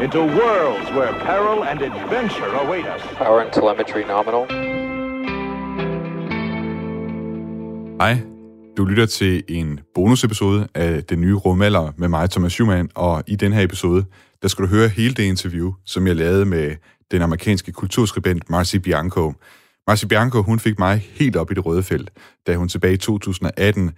into worlds where peril and adventure await us. Power and telemetry nominal. Hej, du lytter til en bonusepisode af Den Nye Rumalder med mig, Thomas Schumann, og i den her episode, der skal du høre hele det interview, som jeg lavede med den amerikanske kulturskribent Marcy Bianco. Marcy Bianco, hun fik mig helt op i det røde felt, da hun tilbage i 2018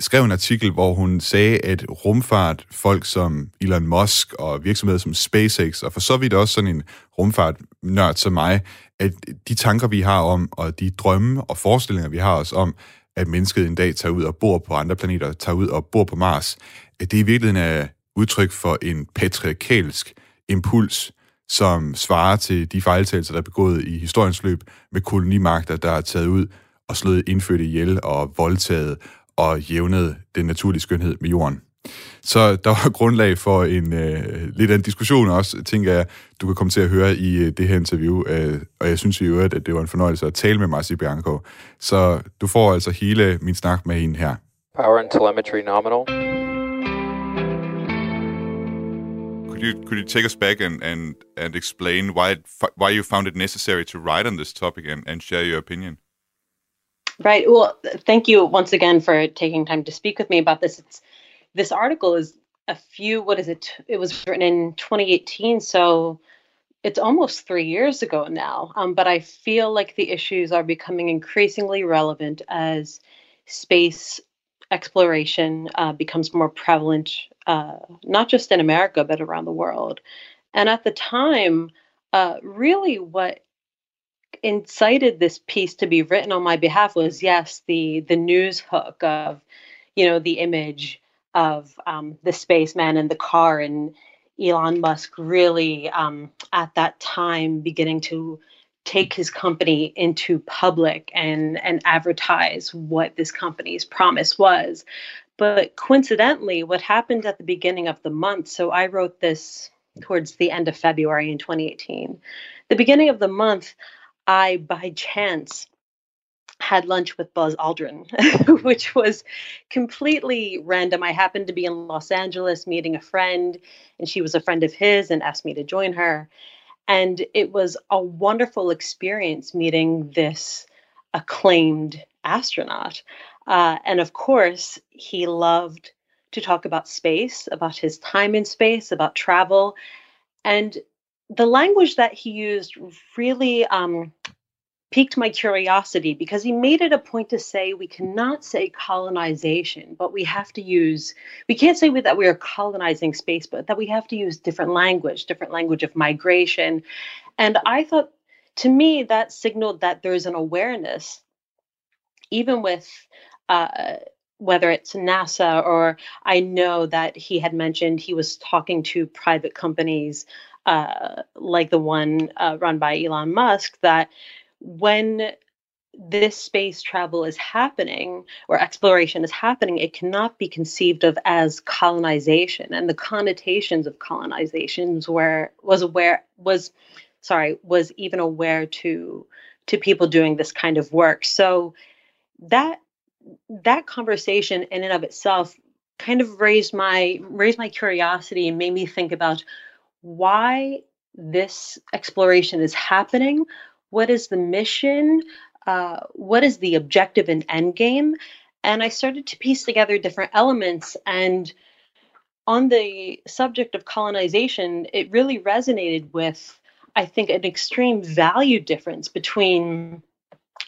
skrev en artikel, hvor hun sagde, at rumfart, folk som Elon Musk og virksomheder som SpaceX, og for så vidt også sådan en rumfart-nørd som mig, at de tanker, vi har om, og de drømme og forestillinger, vi har os om, at mennesket en dag tager ud og bor på andre planeter, tager ud og bor på Mars, at det i virkeligheden er udtryk for en patriarkalsk impuls, som svarer til de fejltagelser, der er begået i historiens løb med kolonimagter, der er taget ud og slået indfødte ihjel og voldtaget og jævnet den naturlige skønhed med jorden. Så der var grundlag for en øh, lidt af en diskussion også, tænker jeg, du kan komme til at høre i øh, det her interview. Øh, og jeg synes i øvrigt, at det var en fornøjelse at tale med Marci Bianco. Så du får altså hele min snak med hende her. Power and telemetry nominal. Could you could you take us back and and and explain why why you found it necessary to write on this topic and, and share your opinion? Right. Well, thank you once again for taking time to speak with me about this. It's this article is a few. What is it? It was written in 2018, so it's almost three years ago now. Um, but I feel like the issues are becoming increasingly relevant as space exploration uh, becomes more prevalent, uh, not just in America but around the world. And at the time, uh, really, what incited this piece to be written on my behalf was yes the the news hook of you know the image of um, the spaceman in the car and Elon Musk really um, at that time beginning to take his company into public and and advertise what this company's promise was. But coincidentally what happened at the beginning of the month so I wrote this towards the end of February in 2018 the beginning of the month I, by chance, had lunch with Buzz Aldrin, which was completely random. I happened to be in Los Angeles meeting a friend, and she was a friend of his and asked me to join her. And it was a wonderful experience meeting this acclaimed astronaut. Uh, and of course, he loved to talk about space, about his time in space, about travel. And the language that he used really um, piqued my curiosity because he made it a point to say we cannot say colonization, but we have to use, we can't say that we are colonizing space, but that we have to use different language, different language of migration. And I thought, to me, that signaled that there's an awareness, even with, uh, whether it's NASA or I know that he had mentioned he was talking to private companies uh, like the one uh, run by Elon Musk, that when this space travel is happening or exploration is happening, it cannot be conceived of as colonization. And the connotations of colonizations where was aware was sorry was even aware to to people doing this kind of work. So that that conversation in and of itself kind of raised my raised my curiosity and made me think about why this exploration is happening. What is the mission? Uh, what is the objective and end game? And I started to piece together different elements. And on the subject of colonization, it really resonated with, I think, an extreme value difference between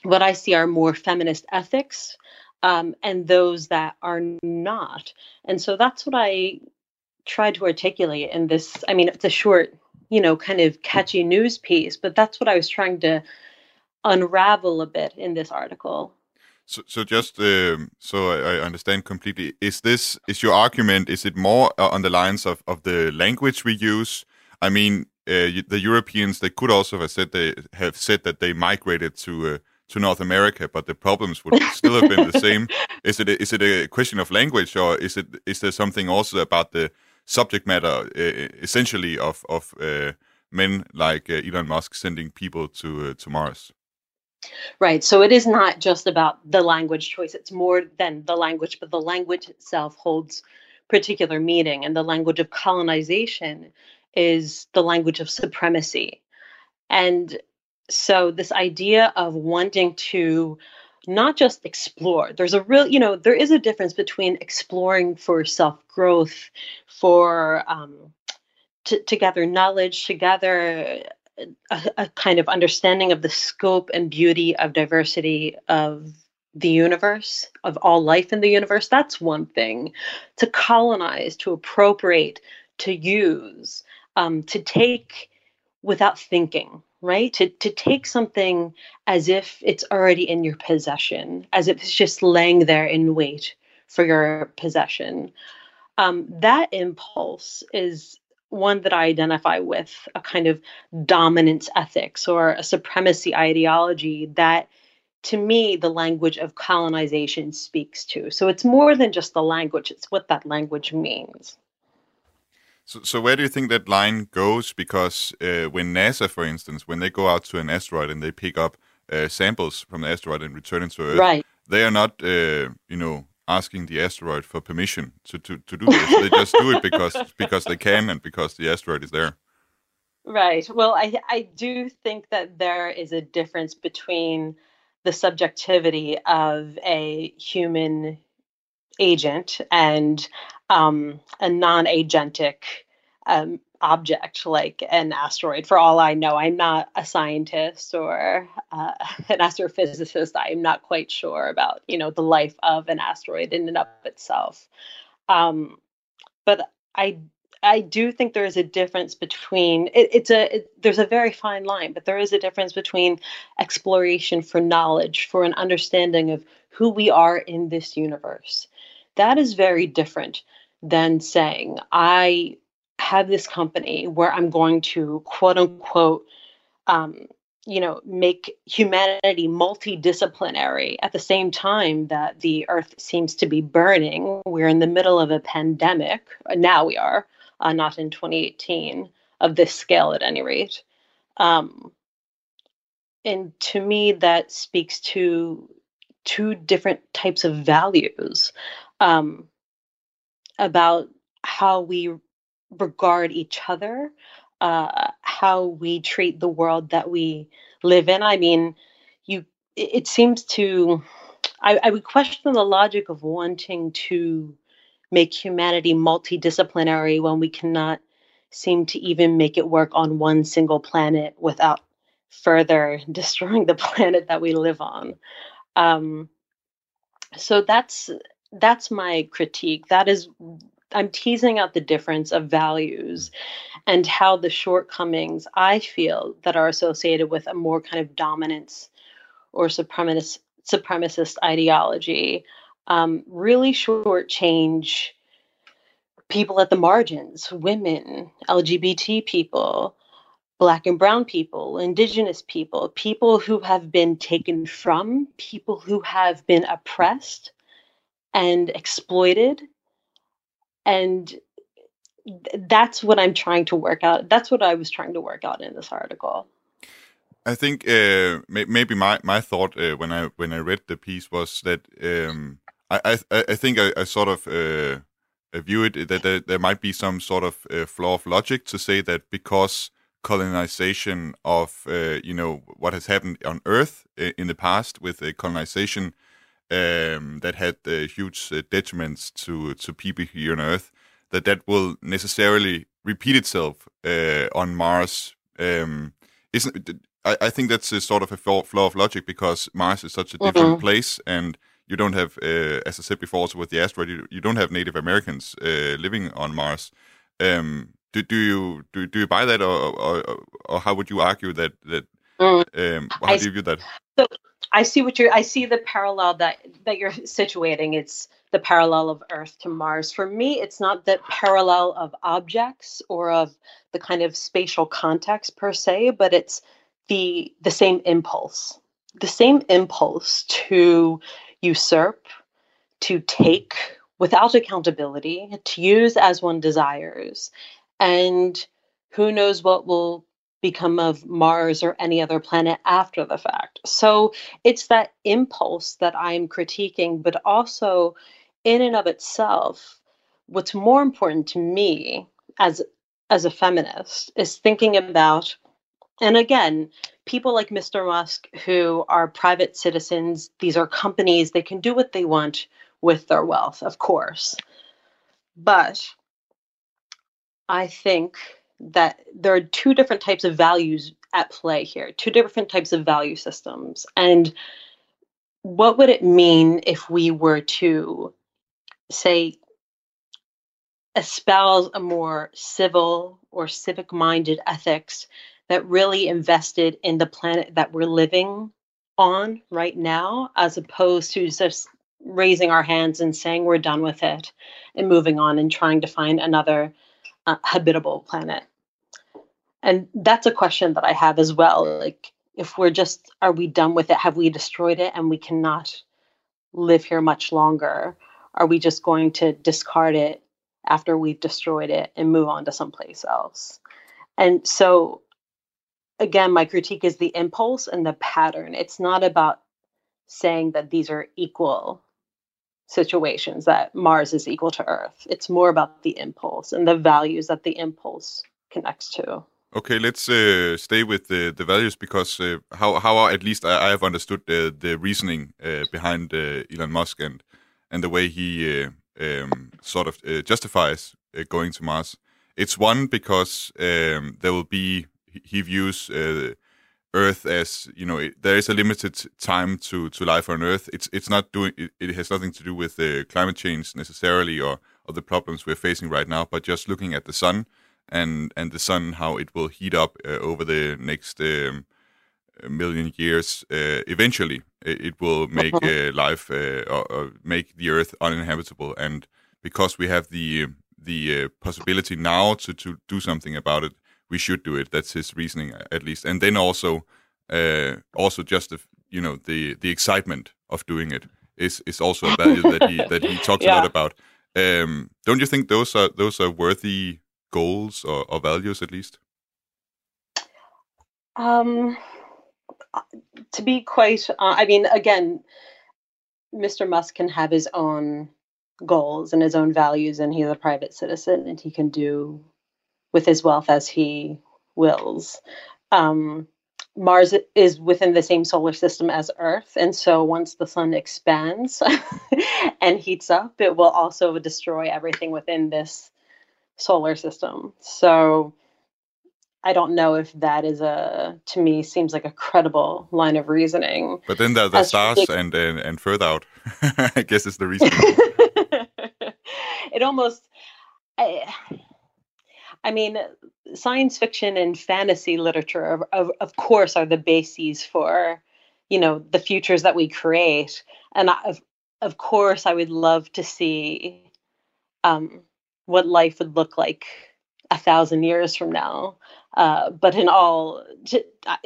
what I see are more feminist ethics um, and those that are not. And so that's what I tried to articulate in this. I mean, it's a short, you know, kind of catchy news piece, but that's what I was trying to unravel a bit in this article. So, so just um, so I, understand completely, is this is your argument? Is it more uh, on the lines of, of the language we use? I mean, uh, the Europeans they could also have said they have said that they migrated to uh, to North America, but the problems would still have been the same. Is it a, is it a question of language, or is it is there something also about the subject matter uh, essentially of of uh, men like uh, Elon Musk sending people to to Mars. Right. So it is not just about the language choice. It's more than the language, but the language itself holds particular meaning. And the language of colonization is the language of supremacy. And so, this idea of wanting to not just explore, there's a real, you know, there is a difference between exploring for self growth, for um, to, to gather knowledge, to gather a, a kind of understanding of the scope and beauty of diversity of the universe, of all life in the universe, that's one thing. To colonize, to appropriate, to use, um, to take without thinking, right? To, to take something as if it's already in your possession, as if it's just laying there in wait for your possession. Um, that impulse is one that I identify with a kind of dominance ethics or a supremacy ideology that to me the language of colonization speaks to. So it's more than just the language, it's what that language means. So, so where do you think that line goes? Because uh, when NASA, for instance, when they go out to an asteroid and they pick up uh, samples from the asteroid and return it to Earth, right. they are not, uh, you know, asking the asteroid for permission to, to, to do this. they just do it because because they can and because the asteroid is there. Right. Well, I I do think that there is a difference between the subjectivity of a human agent and um, a non-agentic um, object like an asteroid. For all I know, I'm not a scientist or uh, an astrophysicist. I'm not quite sure about you know the life of an asteroid in and of itself. Um, but I I do think there is a difference between it, it's a it, there's a very fine line, but there is a difference between exploration for knowledge, for an understanding of who we are in this universe. That is very different than saying I have this company where I'm going to quote unquote, um, you know, make humanity multiplanetary at the same time that the earth seems to be burning. We're in the middle of a pandemic. Now we are, uh, not in 2018, of this scale at any rate. Um, and to me, that speaks to two different types of values um, about how we regard each other, uh, how we treat the world that we live in. I mean, you. It, seems to. I, I would question the logic of wanting to make humanity multiplanetary when we cannot seem to even make it work on one single planet without further destroying the planet that we live on. Um, so that's that's my critique. That is I'm teasing out the difference of values and how the shortcomings I feel that are associated with a more kind of dominance or supremacist supremacist ideology um, really shortchange people at the margins, women, LGBT people, black and brown people, indigenous people, people who have been taken from, people who have been oppressed and exploited and that's what i'm trying to work out that's what i was trying to work out in this article. I think uh, maybe my, my thought uh, when i when i read the piece was that um, I, I i think i, I sort of uh, view it that there, there, might be some sort of uh, flaw of logic to say that because colonization of uh, you know what has happened on earth uh, in the past with colonization um, that had uh, huge uh, detriments to to people here on Earth, that that will necessarily repeat itself uh, on Mars. Um, isn't I, I think that's a sort of a flaw of logic because Mars is such a different mm-hmm. place, and you don't have, uh, as I said before, also with the asteroid, you, you don't have Native Americans uh, living on Mars. Um, do, do you do, do you buy that, or, or, or how would you argue that that mm. um, how I, do you view that? So I see what you're I see the parallel that that you're situating. It's the parallel of Earth to Mars. For me, it's not the parallel of objects or of the kind of spatial context per se, but it's the the same impulse. The same impulse to usurp, to take without accountability, to use as one desires. And who knows what will become of Mars or any other planet after the fact. So it's that impulse that I'm critiquing, but also in and of itself, what's more important to me as as a feminist is thinking about, and again, people like Mr. Musk who are private citizens, these are companies, they can do what they want with their wealth, of course. But I think that there are two different types of values at play here, two different types of value systems. And what would it mean if we were to say espouse a more civil or civic minded ethics that really invested in the planet that we're living on right now, as opposed to just raising our hands and saying we're done with it and moving on and trying to find another uh, habitable planet. And that's a question that I have as well. Like, if we're just, are we done with it? Have we destroyed it and we cannot live here much longer? Are we just going to discard it after we've destroyed it and move on to someplace else? And so, again, my critique is the impulse and the pattern. It's not about saying that these are equal situations, that Mars is equal to Earth. It's more about the impulse and the values that the impulse connects to. Okay, let's uh, stay with the, the values because uh, how how at least I, I have understood the the reasoning uh, behind uh, Elon Musk and and the way he uh, um, sort of justifies going to Mars. It's one because um, there will be he views Earth as you know it, there is a limited time to to life on Earth. It's it's not doing it, it has nothing to do with the climate change necessarily or or the problems we're facing right now, but just looking at the sun and and the sun how it will heat up uh, over the next um, million years. Uh, eventually, it, it, will make uh-huh. uh, life or, or, make the Earth uninhabitable, and because we have the the uh, possibility now to to do something about it we should do it. That's his reasoning, at least. And then also, uh, also just the you know the the excitement of doing it is is also a value that he that he talks yeah. a lot about. Um, don't you think those are those are worthy goals or, or values at least? Um, to be quite, uh, I mean, again, Mr. Musk can have his own goals and his own values, and he's a private citizen, and he can do with his wealth as he wills. Um, Mars is within the same solar system as Earth, and so once the sun expands and heats up, it will also destroy everything within this solar system. So I don't know if that is a to me seems like a credible line of reasoning. But then the, the stars and, and and further out, I guess is the reason. it almost. I, I mean, science fiction and fantasy literature, of, of, of course, are the bases for, you know, the futures that we create. And I, of, of course, I would love to see um, what life would look like a thousand years from now. Uh, but in all,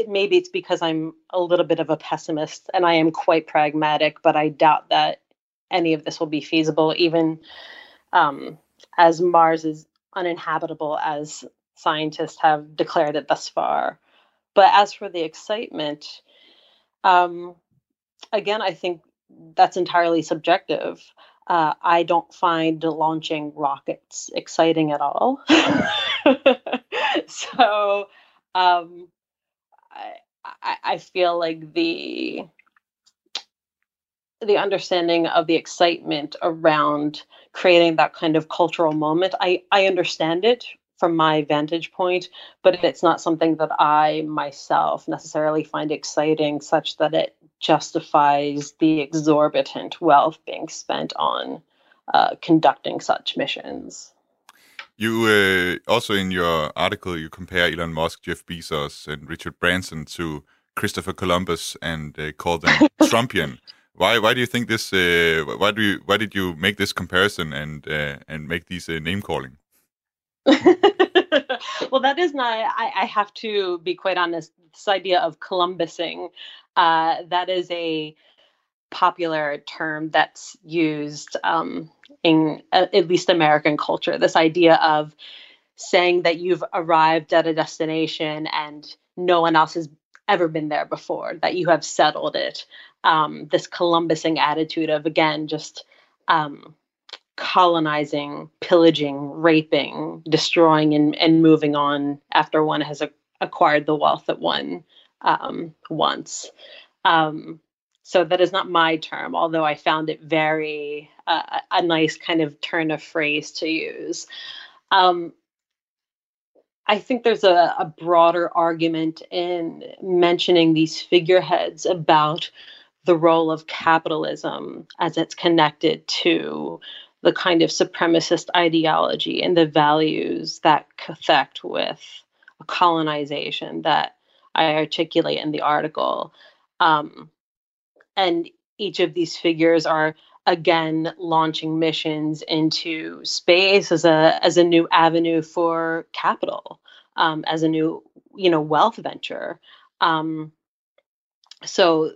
maybe it's because I'm a little bit of a pessimist and I am quite pragmatic, but I doubt that any of this will be feasible, even um, as Mars is uninhabitable as scientists have declared it thus far. But as for the excitement, um, again, I think that's entirely subjective. Uh, I don't find launching rockets exciting at all. so um, I, I feel like the the understanding of the excitement around creating that kind of cultural moment. I, I understand it from my vantage point, but it's not something that I myself necessarily find exciting, such that it justifies the exorbitant wealth being spent on uh, conducting such missions. You uh, also in your article you compare Elon Musk, Jeff Bezos, and Richard Branson to Christopher Columbus and uh, call them Trumpian. Why why do you think this? Uh, why do you why did you make this comparison and uh, and make these uh, name calling? well, that is not. I, I, have to be quite honest. This idea of Columbusing, uh, that is a popular term that's used um, in uh, at least American culture. This idea of saying that you've arrived at a destination and no one else has ever been there before, that you have settled it. Um, this Columbusing attitude of, again, just um, colonizing, pillaging, raping, destroying, and, and moving on after one has a, acquired the wealth that one um, wants. Um, so that is not my term, although I found it very uh, a nice kind of turn of phrase to use. Um, I think there's a, a, broader argument in mentioning these figureheads about the role of capitalism as it's connected to the kind of supremacist ideology and the values that affect with colonization that I articulate in the article. Um, and each of these figures are again launching missions into space as a as a new avenue for capital, um, as a new you know wealth venture. Um, so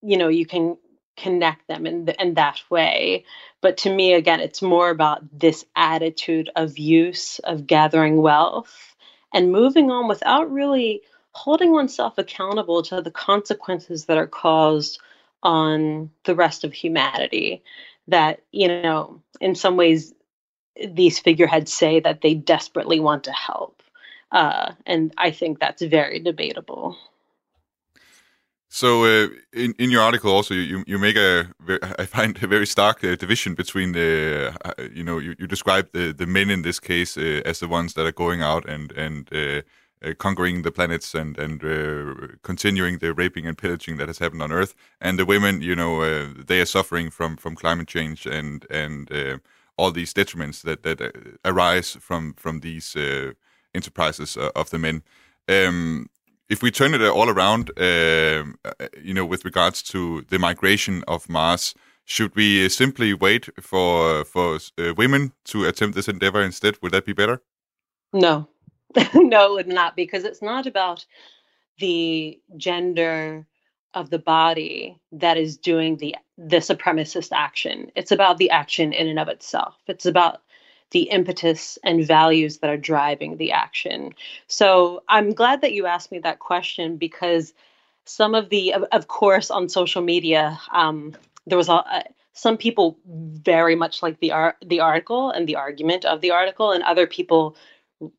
you know you can connect them in the, in that way. But to me, again, it's more about this attitude of use of gathering wealth and moving on without really holding oneself accountable to the consequences that are caused on the rest of humanity. That, you know, in some ways, these figureheads say that they desperately want to help. Uh, and I think that's very debatable. So, uh, in in your article, also you you make a I find a very stark uh, division between the uh, you know you, you describe the the men in this case uh, as the ones that are going out and and uh, conquering the planets and and uh, continuing the raping and pillaging that has happened on Earth, and the women, you know, uh, they are suffering from from climate change and and uh, all these detriments that that uh, arise from from these uh, enterprises of the men. Um, if we turn it all around, um, you know, with regards to the migration of Mars, should we simply wait for for women to attempt this endeavor instead? Would that be better? No, no, it not, because it's not about the gender of the body that is doing the the supremacist action. It's about the action in and of itself. It's about the impetus and values that are driving the action. So I'm glad that you asked me that question because some of the, of, of course, on social media, um, there was a, some people very much like the art, the article and the argument of the article, and other people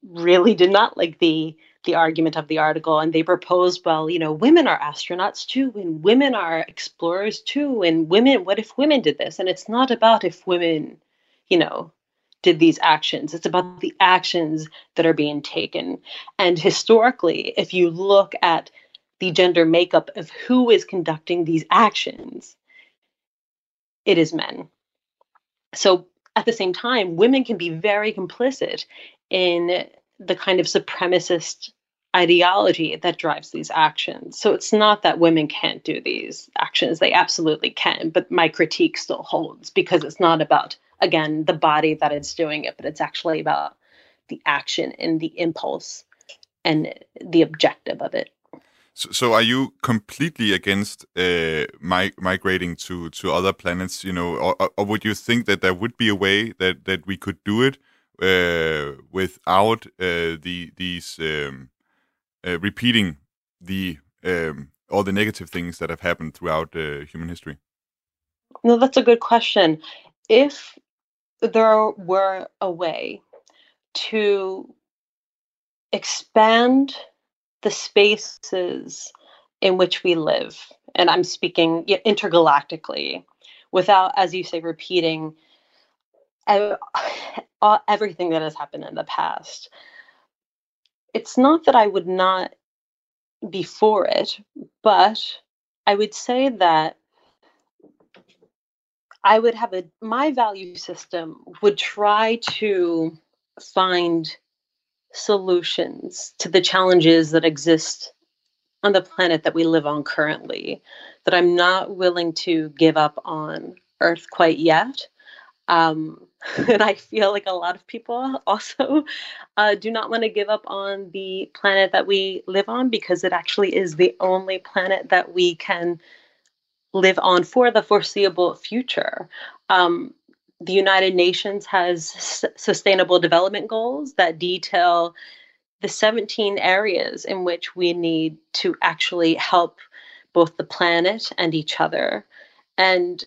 really did not like the the argument of the article and they proposed well you know women are astronauts too and women are explorers too and women what if women did this? And it's not about if women you know did these actions. It's about the actions that are being taken. And historically if you look at the gender makeup of who is conducting these actions it is men. So at the same time, women can be very complicit in the kind of supremacist ideology that drives these actions. So it's not that women can't do these actions, they absolutely can, but my critique still holds because it's not about, again, the body that is doing it, but it's actually about the action and the impulse and the objective of it. So, so are you completely against uh, mi- migrating to, to other planets? You know, or, or would you think that there would be a way that, that we could do it without uh, the these um, uh, repeating the um, all the negative things that have happened throughout uh, human history? No, that's a good question. If there were a way to expand the spaces in which we live, and I'm speaking intergalactically, without, as you say, repeating everything that has happened in the past. It's not that I would not be for it, but I would say that I would have a my value system would try to find solutions to the challenges that exist on the planet that we live on currently that I'm not willing to give up on Earth quite yet. Um, and I feel like a lot of people also uh, do not want to give up on the planet that we live on because it actually is the only planet that we can live on for the foreseeable future. Um, the United Nations has s- sustainable development goals that detail the 17 areas in which we need to actually help both the planet and each other. And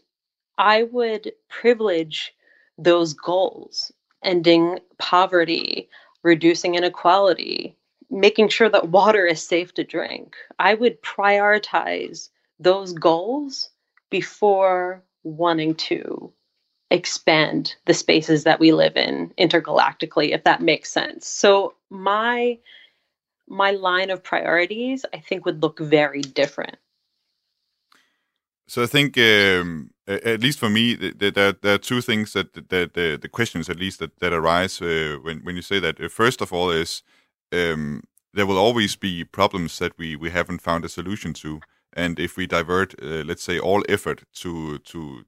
I would privilege those goals ending poverty, reducing inequality, making sure that water is safe to drink. I would prioritize those goals before wanting to expand the spaces that we live in intergalactically if that makes sense so my my line of priorities i think would look very different so I think, um, at least for me, there, there are two things that that the, the questions at least that that arise uh, when when you say that. Uh, first of all, is um, there will always be problems that we we haven't found a solution to, and if we divert, uh, let's say, all effort to to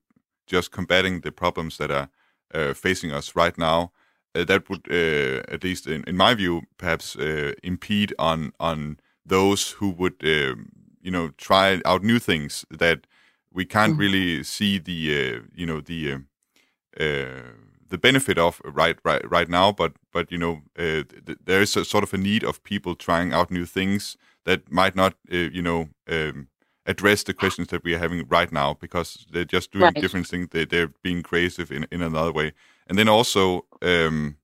just combating the problems that are uh, facing us right now, uh, that would, uh, at least in, in my view, perhaps impede on on those who would, um, you know, try out new things that we can't mm. really see the uh, you know the uh, uh, the benefit of right right right now but but you know uh, th- there is a sort of a need of people trying out new things that might not uh, you know um, address the questions that we are having right now because they're just doing right. different things they, they're being creative in, in another way and then also um,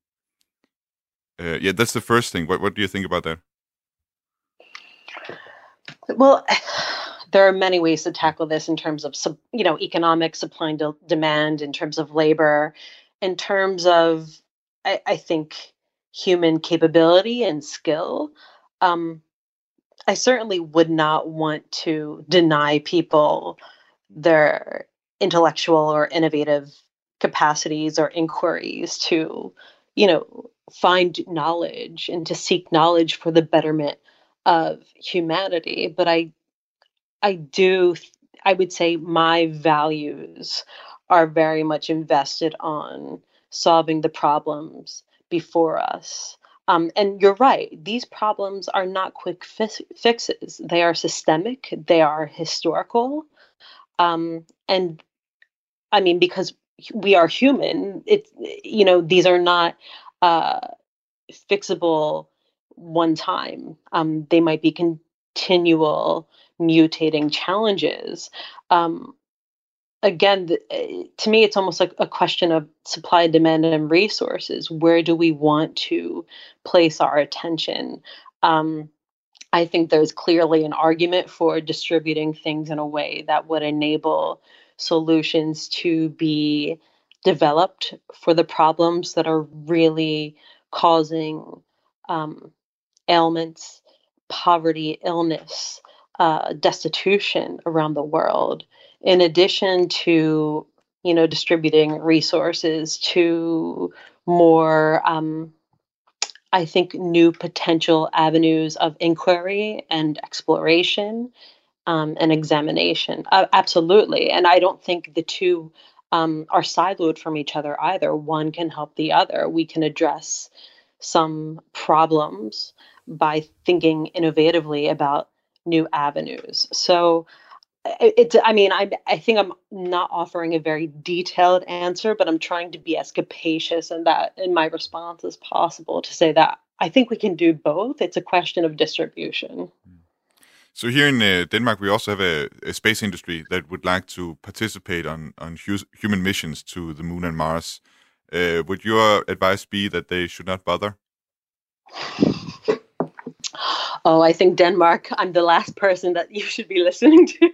uh, yeah that's the first thing what, what do you think about that well there are many ways to tackle this in terms of you know economic supply and de- demand in terms of labor in terms of i, I think human capability and skill. Um, i certainly would not want to deny people their intellectual or innovative capacities or inquiries to you know find knowledge and to seek knowledge for the betterment of humanity. But i I do, I would say my values are very much invested on solving the problems before us. Um, and you're right, these problems are not quick fi- fixes. They are systemic, they are historical. Um, and I mean, because we are human, it's, you know, these are not uh, fixable one time. Um, they might be continual mutating challenges. Um, again, the, eh, to me, it's almost like a question of supply, demand, and resources. Where do we want to place our attention? Um, I think there's clearly an argument for distributing things in a way that would enable solutions to be developed for the problems that are really causing um, ailments, poverty, illness, uh, destitution around the world, in addition to you know distributing resources to more um, I think new potential avenues of inquiry and exploration um, and examination. Uh, absolutely, and I don't think the two um, are siloed from each other either. One can help the other. We can address some problems by thinking innovatively about new avenues. So it's i mean I, I think i'm not offering a very detailed answer but i'm trying to be as capacious in that in my response as possible to say that i think we can do both. It's a question of distribution. So here in uh, denmark we also have a, a, space industry that would like to participate on, on hu- human missions to the moon and mars. Uh, would your advice be that they should not bother oh, I think Denmark, I'm the last person that you should be listening to.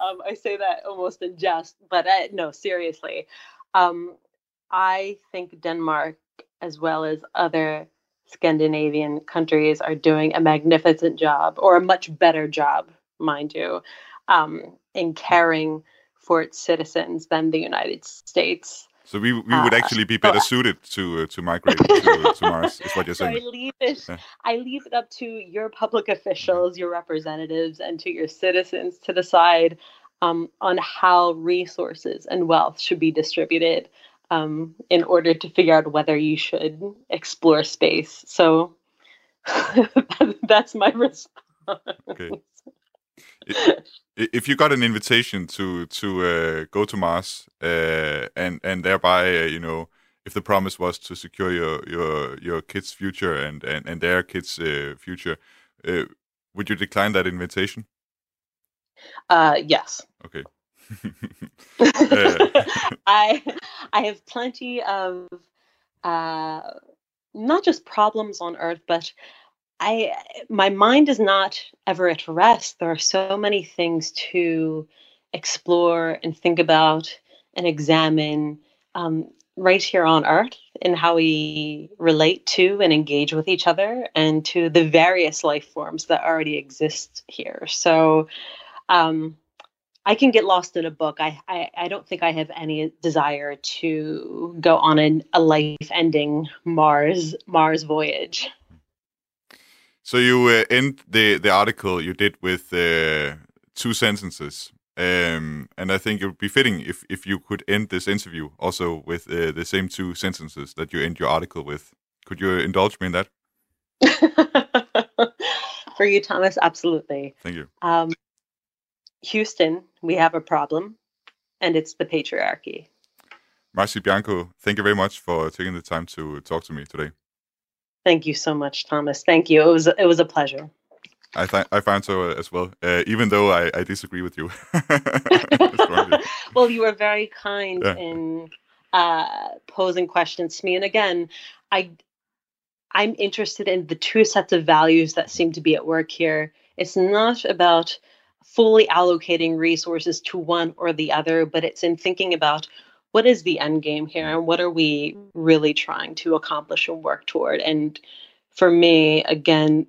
um, I say that almost in jest, but uh, no, seriously. Um, I think Denmark, as well as other Scandinavian countries, are doing a magnificent job, or a much better job, mind you, um, in caring for its citizens than the United States. So we we would uh, actually be better suited to uh, to migrate to, to, Mars. Is what you're saying? So I leave it. Yeah. I leave it up to your public officials, your representatives, and to your citizens to decide um, on how resources and wealth should be distributed um, in order to figure out whether you should explore space. So that's my response. Okay if you got an invitation to to uh, go to Mars uh, and and thereby uh, you know if the promise was to secure your your your kids' future and and, and their kids' uh, future, uh, would you decline that invitation? Uh, yes. Okay. I I have plenty of uh, not just problems on Earth, but I my mind is not ever at rest. There are so many things to explore and think about and examine um, right here on Earth and how we relate to and engage with each other and to the various life forms that already exist here. So um, I can get lost in a book. I, I, I don't think I have any desire to go on an, a life-ending Mars Mars voyage. So you uh, end the the article you did with uh, two sentences, um, and I think it would be fitting if if you could end this interview also with uh, the same two sentences that you end your article with. Could you indulge me in that? For you, Thomas, absolutely. Thank you. Um, Houston, we have a problem, and it's the patriarchy. Marcie Bianco, thank you very much for taking the time to talk to me today. Thank you so much, Thomas. Thank you. It was it was a pleasure. I th- I found so uh, as well, uh, even though I, I disagree with you. well, you were very kind Yeah. in uh, posing questions to me, and again, I I'm interested in the two sets of values that seem to be at work here. It's not about fully allocating resources to one or the other, but it's in thinking about what is the end game here and what are we really trying to accomplish and work toward. And for me, again,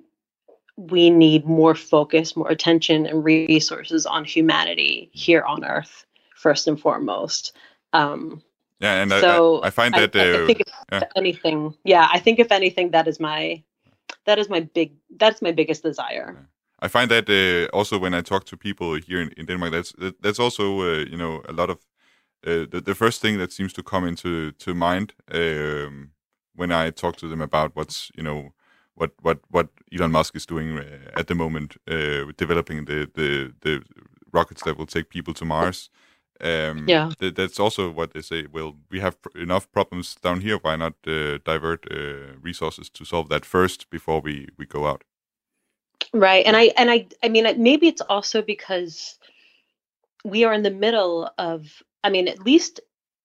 we need more focus, more attention, and resources on humanity here on Earth, first and foremost. Um, yeah, and I- so I, I find that I- I uh, think if yeah. anything, yeah, I think if anything, that is my that is my big that's my biggest desire. I find that uh, also when I talk to people here in, in Denmark, that's that- that's also uh, you know a lot of uh, the the first thing that seems to come into to mind um, when I talk to them about what's you know what what what Elon Musk is doing uh, at the moment, uh, with developing the the the rockets that will take people to Mars. Um, Yeah. th- that's also what they say. Well, we have pr- enough problems down here. Why not uh, divert uh, resources to solve that first before we we go out? Right. And I and I I mean maybe it's also because we are in the middle of I mean at least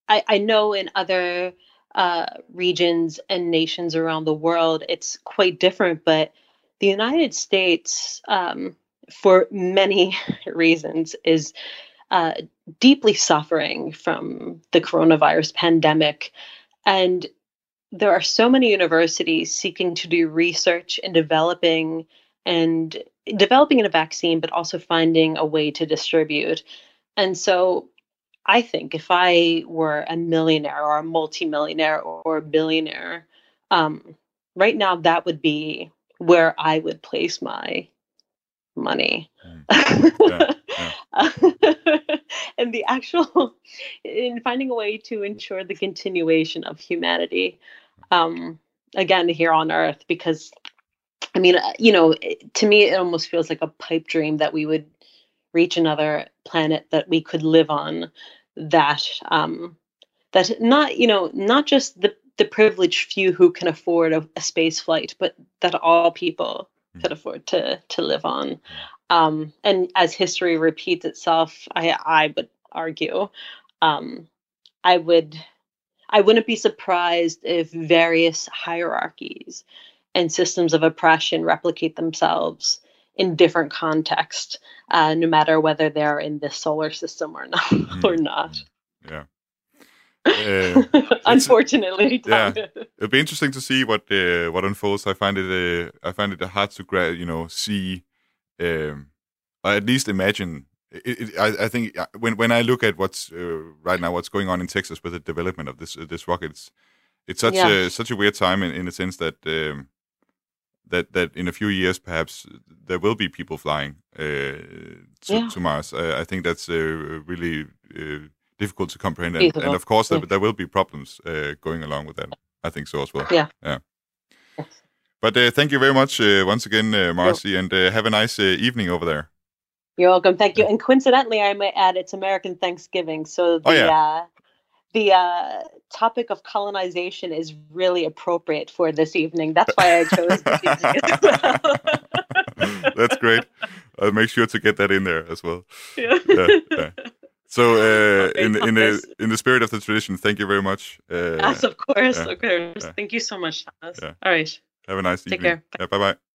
I I know in other uh regions and nations around the world it's quite different but the United States um for many reasons is uh deeply suffering from the coronavirus pandemic and there are so many universities seeking to do research and developing and developing a vaccine, but also finding a way to distribute. And so I think if I were a millionaire or a multimillionaire or a billionaire, um, right now that would be where I would place my money. Yeah, and the actual in finding a way to ensure the continuation of humanity um again here on earth because i mean uh, you know to me it almost feels like a pipe dream that we would reach another planet that we could live on that um that not you know not just the the privileged few who can afford a, a space flight but that all people could afford to to live on. Um and as history repeats itself i i would argue um i would i wouldn't be surprised if various hierarchies and systems of oppression replicate themselves in different contexts uh, no matter whether they're in this solar system or not or not Yeah. Uh, unfortunately yeah. It'll be interesting to see what uh, what unfolds. I find it uh, I find it hard to gra- you know see um, or at least imagine. It, it, I, I think uh, when when I look at what's uh, right now what's going on in Texas with the development of this uh, this rocket, it's, it's such Yeah. a such a weird time in, in a sense that um, that that in a few years perhaps there will be people flying uh, to, Yeah. to Mars. Uh, I think that's uh, really uh, difficult to comprehend, and, and of course there, Yeah. there will be problems uh, going along with that. I think so as well. Yeah. Yeah. Yes. But uh, thank you very much uh, once again, uh, Marcie, and uh, have a nice uh, evening over there. You're welcome. Thank you. And coincidentally, I might add it's American Thanksgiving, so the Oh, yeah. uh, the uh, topic of colonization is really appropriate for this evening. That's why I chose this evening as well. That's great. I'll make sure to get that in there as well. Yeah. Yeah, yeah. So, uh, in in the in the spirit of the tradition, thank you very much. Uh, yes, of course. of course. Thank you so much, Thomas. All right. have a nice Take evening. care. Yeah, bye bye.